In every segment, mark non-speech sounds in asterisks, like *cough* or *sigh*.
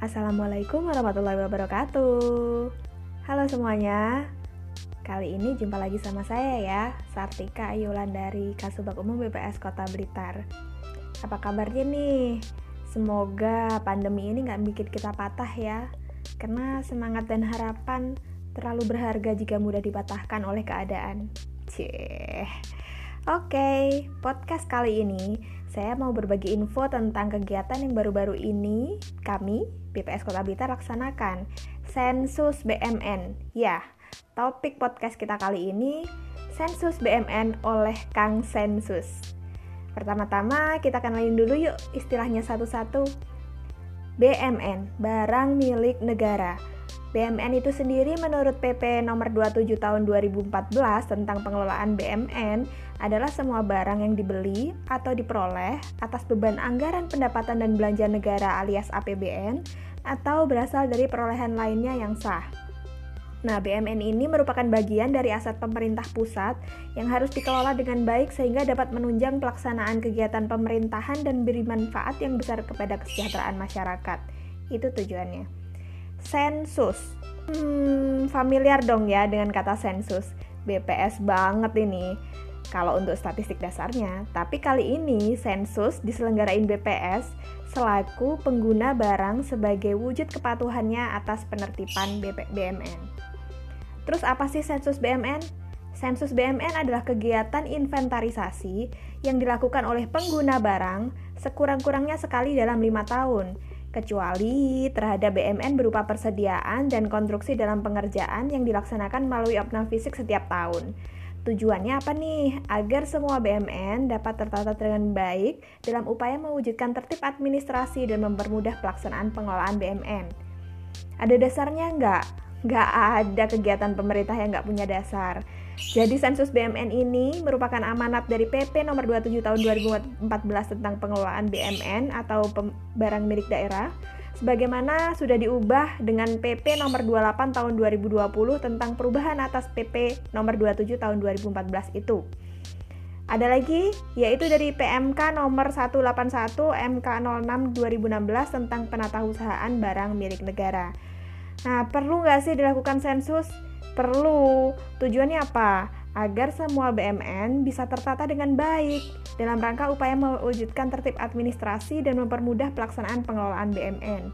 Assalamualaikum warahmatullahi wabarakatuh. Halo semuanya. Kali ini jumpa lagi sama saya ya Sartika Ayulan dari Kasubag Umum BPS Kota Blitar. Apa kabarnya nih? Semoga pandemi ini gak bikin kita patah ya Karena semangat dan harapan terlalu berharga jika mudah dipatahkan oleh keadaan. Cih Oke, podcast kali ini saya mau berbagi info tentang kegiatan yang baru-baru ini kami BPS Kota Blitar laksanakan Sensus BMN. Ya, topik podcast kita kali ini Sensus BMN oleh Kang Sensus. Pertama-tama kita kenalin dulu yuk istilahnya satu-satu. BMN, barang milik negara. BMN itu sendiri menurut PP nomor 27 tahun 2014 tentang pengelolaan BMN adalah semua barang yang dibeli atau diperoleh atas beban anggaran pendapatan dan belanja negara alias APBN atau berasal dari perolehan lainnya yang sah. Nah, BMN ini merupakan bagian dari aset pemerintah pusat yang harus dikelola dengan baik sehingga dapat menunjang pelaksanaan kegiatan pemerintahan dan beri manfaat yang besar kepada kesejahteraan masyarakat. Itu tujuannya. Sensus. Hmm, familiar dong ya dengan kata sensus. BPS banget ini. Kalau untuk statistik dasarnya, tapi kali ini sensus diselenggarain BPS selaku pengguna barang sebagai wujud kepatuhannya atas penertiban BP BMN. Terus apa sih sensus BMN? Sensus BMN adalah kegiatan inventarisasi yang dilakukan oleh pengguna barang sekurang-kurangnya sekali dalam lima tahun kecuali terhadap BMN berupa persediaan dan konstruksi dalam pengerjaan yang dilaksanakan melalui opnam fisik setiap tahun. Tujuannya apa nih? Agar semua BMN dapat tertata dengan baik dalam upaya mewujudkan tertib administrasi dan mempermudah pelaksanaan pengelolaan BMN. Ada dasarnya nggak? Nggak ada kegiatan pemerintah yang nggak punya dasar. Jadi sensus BMN ini merupakan amanat dari PP nomor 27 tahun 2014 tentang pengelolaan BMN atau barang milik daerah sebagaimana sudah diubah dengan PP nomor 28 tahun 2020 tentang perubahan atas PP nomor 27 tahun 2014 itu. Ada lagi yaitu dari PMK nomor 181 MK 06 2016 tentang penata usahaan barang milik negara. Nah, perlu nggak sih dilakukan sensus? Perlu. Tujuannya apa? Agar semua BMN bisa tertata dengan baik dalam rangka upaya mewujudkan tertib administrasi dan mempermudah pelaksanaan pengelolaan BMN.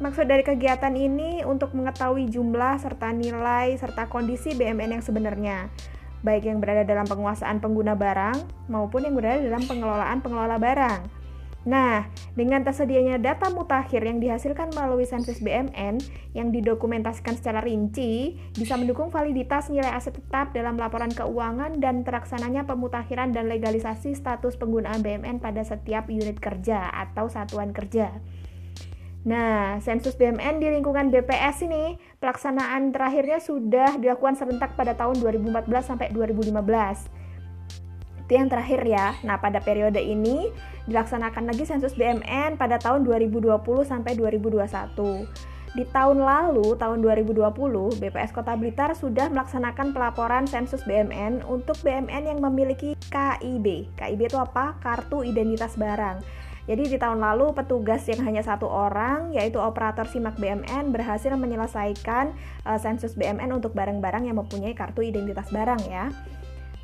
Maksud dari kegiatan ini untuk mengetahui jumlah serta nilai serta kondisi BMN yang sebenarnya, baik yang berada dalam penguasaan pengguna barang maupun yang berada dalam pengelolaan pengelola barang. Nah, dengan tersedianya data mutakhir yang dihasilkan melalui sensus BMN yang didokumentasikan secara rinci, bisa mendukung validitas nilai aset tetap dalam laporan keuangan dan terlaksananya pemutakhiran dan legalisasi status penggunaan BMN pada setiap unit kerja atau satuan kerja. Nah, sensus BMN di lingkungan BPS ini pelaksanaan terakhirnya sudah dilakukan serentak pada tahun 2014 sampai 2015. Itu yang terakhir ya. Nah, pada periode ini dilaksanakan lagi sensus BMN pada tahun 2020 sampai 2021. Di tahun lalu, tahun 2020, BPS Kota Blitar sudah melaksanakan pelaporan sensus BMN untuk BMN yang memiliki KIB. KIB itu apa? Kartu Identitas Barang. Jadi di tahun lalu petugas yang hanya satu orang yaitu operator simak BMN berhasil menyelesaikan uh, sensus BMN untuk barang-barang yang mempunyai kartu identitas barang ya.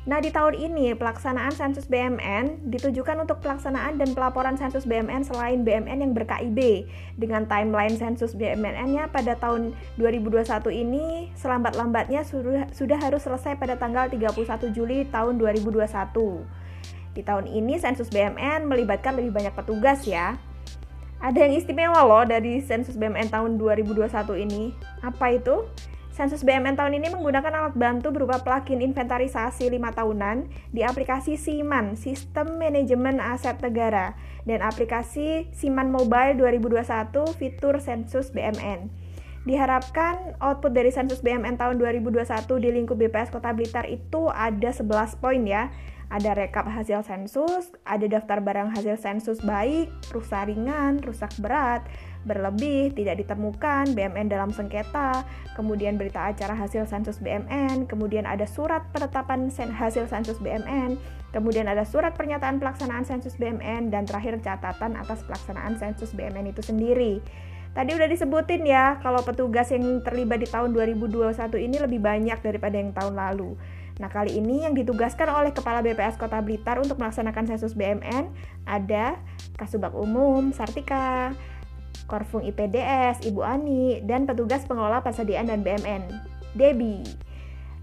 Nah, di tahun ini pelaksanaan sensus BMN ditujukan untuk pelaksanaan dan pelaporan sensus BMN selain BMN yang ber-KIB dengan timeline sensus BMN-nya pada tahun 2021 ini selambat-lambatnya sudah, sudah harus selesai pada tanggal 31 Juli tahun 2021. Di tahun ini sensus BMN melibatkan lebih banyak petugas ya. Ada yang istimewa loh dari sensus BMN tahun 2021 ini. Apa itu? Sensus BMN tahun ini menggunakan alat bantu berupa plugin inventarisasi 5 tahunan di aplikasi Siman, Sistem Manajemen Aset Negara, dan aplikasi Siman Mobile 2021 fitur Sensus BMN. Diharapkan output dari Sensus BMN tahun 2021 di lingkup BPS Kota Blitar itu ada 11 poin ya. Ada rekap hasil sensus, ada daftar barang hasil sensus baik, rusak ringan, rusak berat, berlebih, tidak ditemukan, BMN dalam sengketa, kemudian berita acara hasil sensus BMN, kemudian ada surat penetapan sen hasil sensus BMN, kemudian ada surat pernyataan pelaksanaan sensus BMN, dan terakhir catatan atas pelaksanaan sensus BMN itu sendiri. Tadi udah disebutin ya, kalau petugas yang terlibat di tahun 2021 ini lebih banyak daripada yang tahun lalu. Nah, kali ini yang ditugaskan oleh Kepala BPS Kota Blitar untuk melaksanakan sensus BMN ada Kasubag Umum, Sartika, Korfung IPDS, Ibu Ani, dan petugas pengelola persediaan dan BMN, Debbie.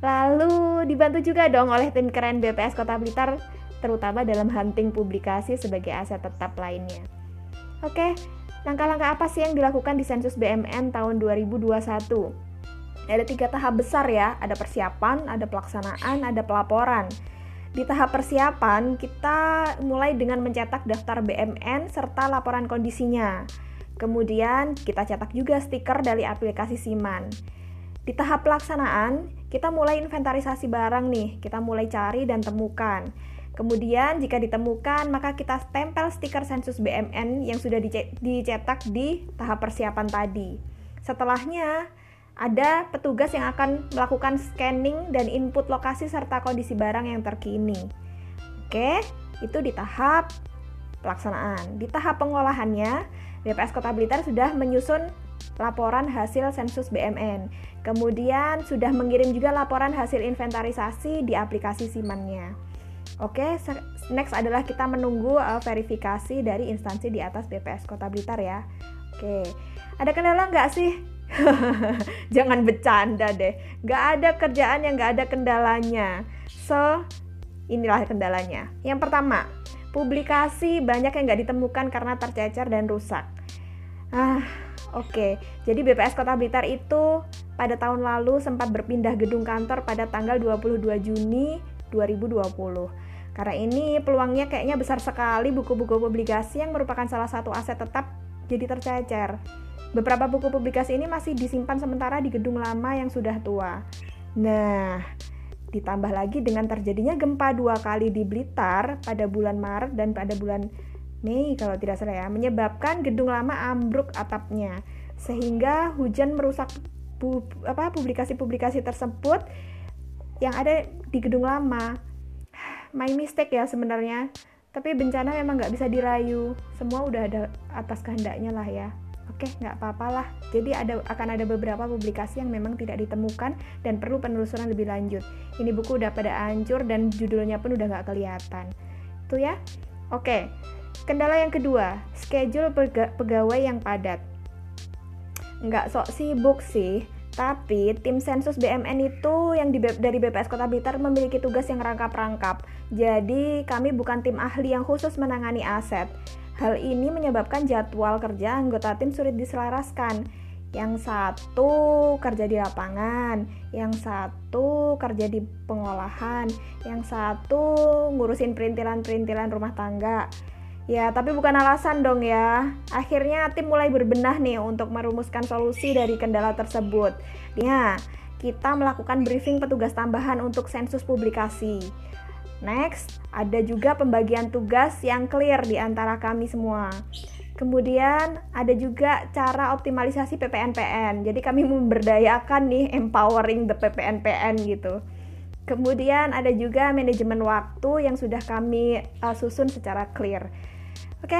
Lalu dibantu juga dong oleh tim keren BPS Kota Blitar, terutama dalam hunting publikasi sebagai aset tetap lainnya. Oke, Langkah-langkah apa sih yang dilakukan di sensus BMN tahun 2021? Ada tiga tahap besar ya, ada persiapan, ada pelaksanaan, ada pelaporan. Di tahap persiapan, kita mulai dengan mencetak daftar BMN serta laporan kondisinya. Kemudian, kita cetak juga stiker dari aplikasi Siman. Di tahap pelaksanaan, kita mulai inventarisasi barang nih, kita mulai cari dan temukan. Kemudian jika ditemukan, maka kita stempel stiker sensus BMN yang sudah dicetak di tahap persiapan tadi. Setelahnya, ada petugas yang akan melakukan scanning dan input lokasi serta kondisi barang yang terkini. Oke, itu di tahap pelaksanaan. Di tahap pengolahannya, BPS Kota Blitar sudah menyusun laporan hasil sensus BMN. Kemudian sudah mengirim juga laporan hasil inventarisasi di aplikasi Simannya. Oke, next adalah kita menunggu uh, verifikasi dari instansi di atas BPS Kota Blitar ya. Oke, ada kendala nggak sih? *laughs* Jangan bercanda deh. Nggak ada kerjaan yang nggak ada kendalanya. So, inilah kendalanya. Yang pertama, publikasi banyak yang nggak ditemukan karena tercecer dan rusak. Ah, oke. Okay. Jadi BPS Kota Blitar itu pada tahun lalu sempat berpindah gedung kantor pada tanggal 22 Juni 2020. Karena ini peluangnya kayaknya besar sekali buku-buku publikasi yang merupakan salah satu aset tetap jadi tercecer. Beberapa buku publikasi ini masih disimpan sementara di gedung lama yang sudah tua. Nah, ditambah lagi dengan terjadinya gempa dua kali di Blitar pada bulan Maret dan pada bulan Mei kalau tidak salah ya, menyebabkan gedung lama ambruk atapnya sehingga hujan merusak bu, apa publikasi-publikasi tersebut yang ada di gedung lama. My mistake ya sebenarnya tapi bencana memang nggak bisa dirayu. Semua udah ada atas kehendaknya lah ya oke nggak apa-apa lah. Jadi ada akan ada beberapa publikasi yang memang tidak ditemukan dan perlu penelusuran lebih lanjut. Ini buku udah pada hancur dan judulnya pun udah nggak kelihatan. Itu ya. Oke kendala yang kedua schedule pegawai yang padat. Nggak sok sibuk sih tapi tim sensus BMN itu yang di, dari BPS Kota Blitar memiliki tugas yang rangkap-rangkap. Jadi kami bukan tim ahli yang khusus menangani aset. Hal ini menyebabkan jadwal kerja anggota tim sulit diselaraskan. Yang satu kerja di lapangan, yang satu kerja di pengolahan, yang satu ngurusin perintilan-perintilan rumah tangga. Ya, tapi bukan alasan dong ya. Akhirnya tim mulai berbenah nih untuk merumuskan solusi dari kendala tersebut. Ya, kita melakukan briefing petugas tambahan untuk sensus publikasi. Next, ada juga pembagian tugas yang clear di antara kami semua. Kemudian ada juga cara optimalisasi PPNPN. Jadi kami memberdayakan nih empowering the PPNPN gitu. Kemudian ada juga manajemen waktu yang sudah kami uh, susun secara clear. Oke,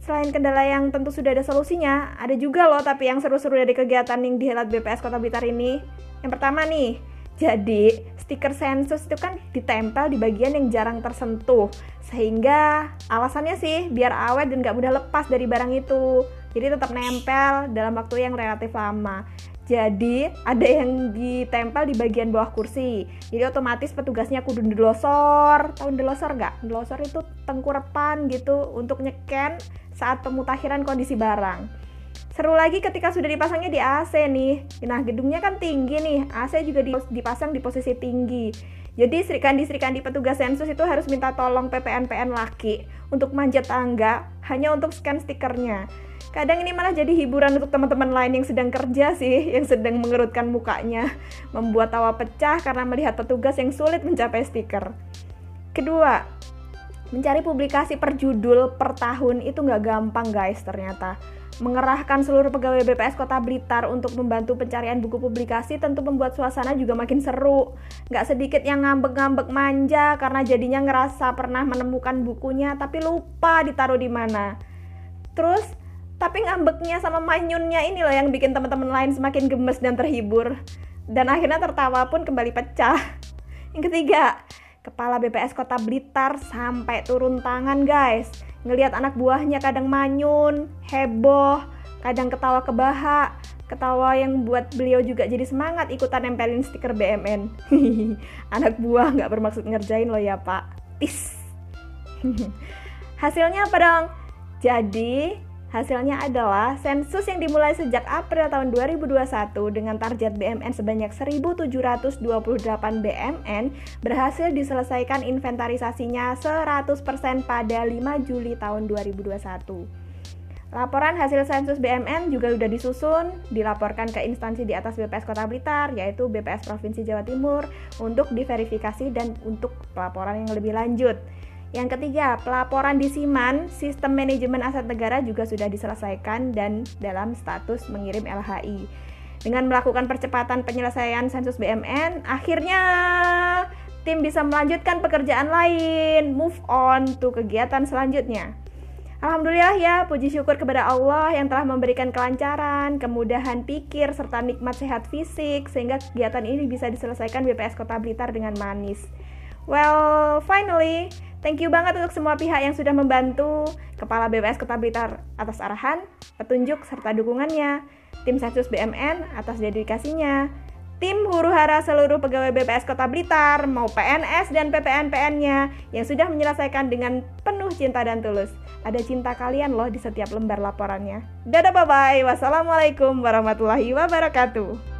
selain kendala yang tentu sudah ada solusinya, ada juga loh tapi yang seru-seru dari kegiatan yang dihelat BPS Kota Blitar ini. Yang pertama nih, jadi stiker sensus itu kan ditempel di bagian yang jarang tersentuh sehingga alasannya sih biar awet dan gak mudah lepas dari barang itu jadi tetap nempel dalam waktu yang relatif lama jadi ada yang ditempel di bagian bawah kursi. Jadi otomatis petugasnya kudu ndelosor. Tahu ndelosor nggak? Ndelosor itu tengkurepan gitu untuk nyeken saat pemutakhiran kondisi barang. Seru lagi ketika sudah dipasangnya di AC nih. Nah gedungnya kan tinggi nih. AC juga dipasang di posisi tinggi. Jadi serikandi-serikandi petugas sensus itu harus minta tolong PPNPN laki untuk manjat tangga hanya untuk scan stikernya kadang ini malah jadi hiburan untuk teman-teman lain yang sedang kerja sih, *laughs* yang sedang mengerutkan mukanya, membuat tawa pecah karena melihat petugas yang sulit mencapai stiker. Kedua, mencari publikasi per judul per tahun itu nggak gampang guys ternyata. Mengerahkan seluruh pegawai BPS Kota Blitar untuk membantu pencarian buku publikasi tentu membuat suasana juga makin seru. Nggak sedikit yang ngambek-ngambek manja karena jadinya ngerasa pernah menemukan bukunya tapi lupa ditaruh di mana. Terus Tapi ngambeknya sama manyunnya ini loh yang bikin teman-teman lain semakin gemes dan terhibur. Dan akhirnya tertawa pun kembali pecah. Yang ketiga, Kepala BPS Kota Blitar sampai turun tangan guys. Ngelihat anak buahnya kadang manyun, heboh, kadang ketawa kebahak, ketawa yang buat beliau juga jadi semangat ikutan nempelin stiker BMN. *laughs* anak buah nggak bermaksud ngerjain loh ya pak. Peace. *laughs* Hasilnya apa dong? Jadi, Hasilnya adalah sensus yang dimulai sejak April tahun 2021 dengan target BMN sebanyak 1.728 BMN berhasil diselesaikan inventarisasinya 100% pada 5 Juli tahun 2021. Laporan hasil sensus BMN juga sudah disusun, dilaporkan ke instansi di atas BPS Kota Blitar, yaitu BPS Provinsi Jawa Timur, untuk diverifikasi dan untuk pelaporan yang lebih lanjut. Yang ketiga, pelaporan di SIMAN, Sistem Manajemen Aset Negara juga sudah diselesaikan dan dalam status mengirim LHI. Dengan melakukan percepatan penyelesaian sensus BMN, akhirnya tim bisa melanjutkan pekerjaan lain, move on to kegiatan selanjutnya. Alhamdulillah ya, puji syukur kepada Allah yang telah memberikan kelancaran, kemudahan pikir, serta nikmat sehat fisik, sehingga kegiatan ini bisa diselesaikan BPS Kota Blitar dengan manis. Well, finally, Thank you banget untuk semua pihak yang sudah membantu Kepala BPS Kota Blitar atas arahan, petunjuk, serta dukungannya, tim Sensus BMN atas dedikasinya, tim huru hara seluruh pegawai BPS Kota Blitar, mau PNS dan PPN-PN-nya yang sudah menyelesaikan dengan penuh cinta dan tulus. Ada cinta kalian loh di setiap lembar laporannya. Dadah bye-bye. Wassalamualaikum warahmatullahi wabarakatuh.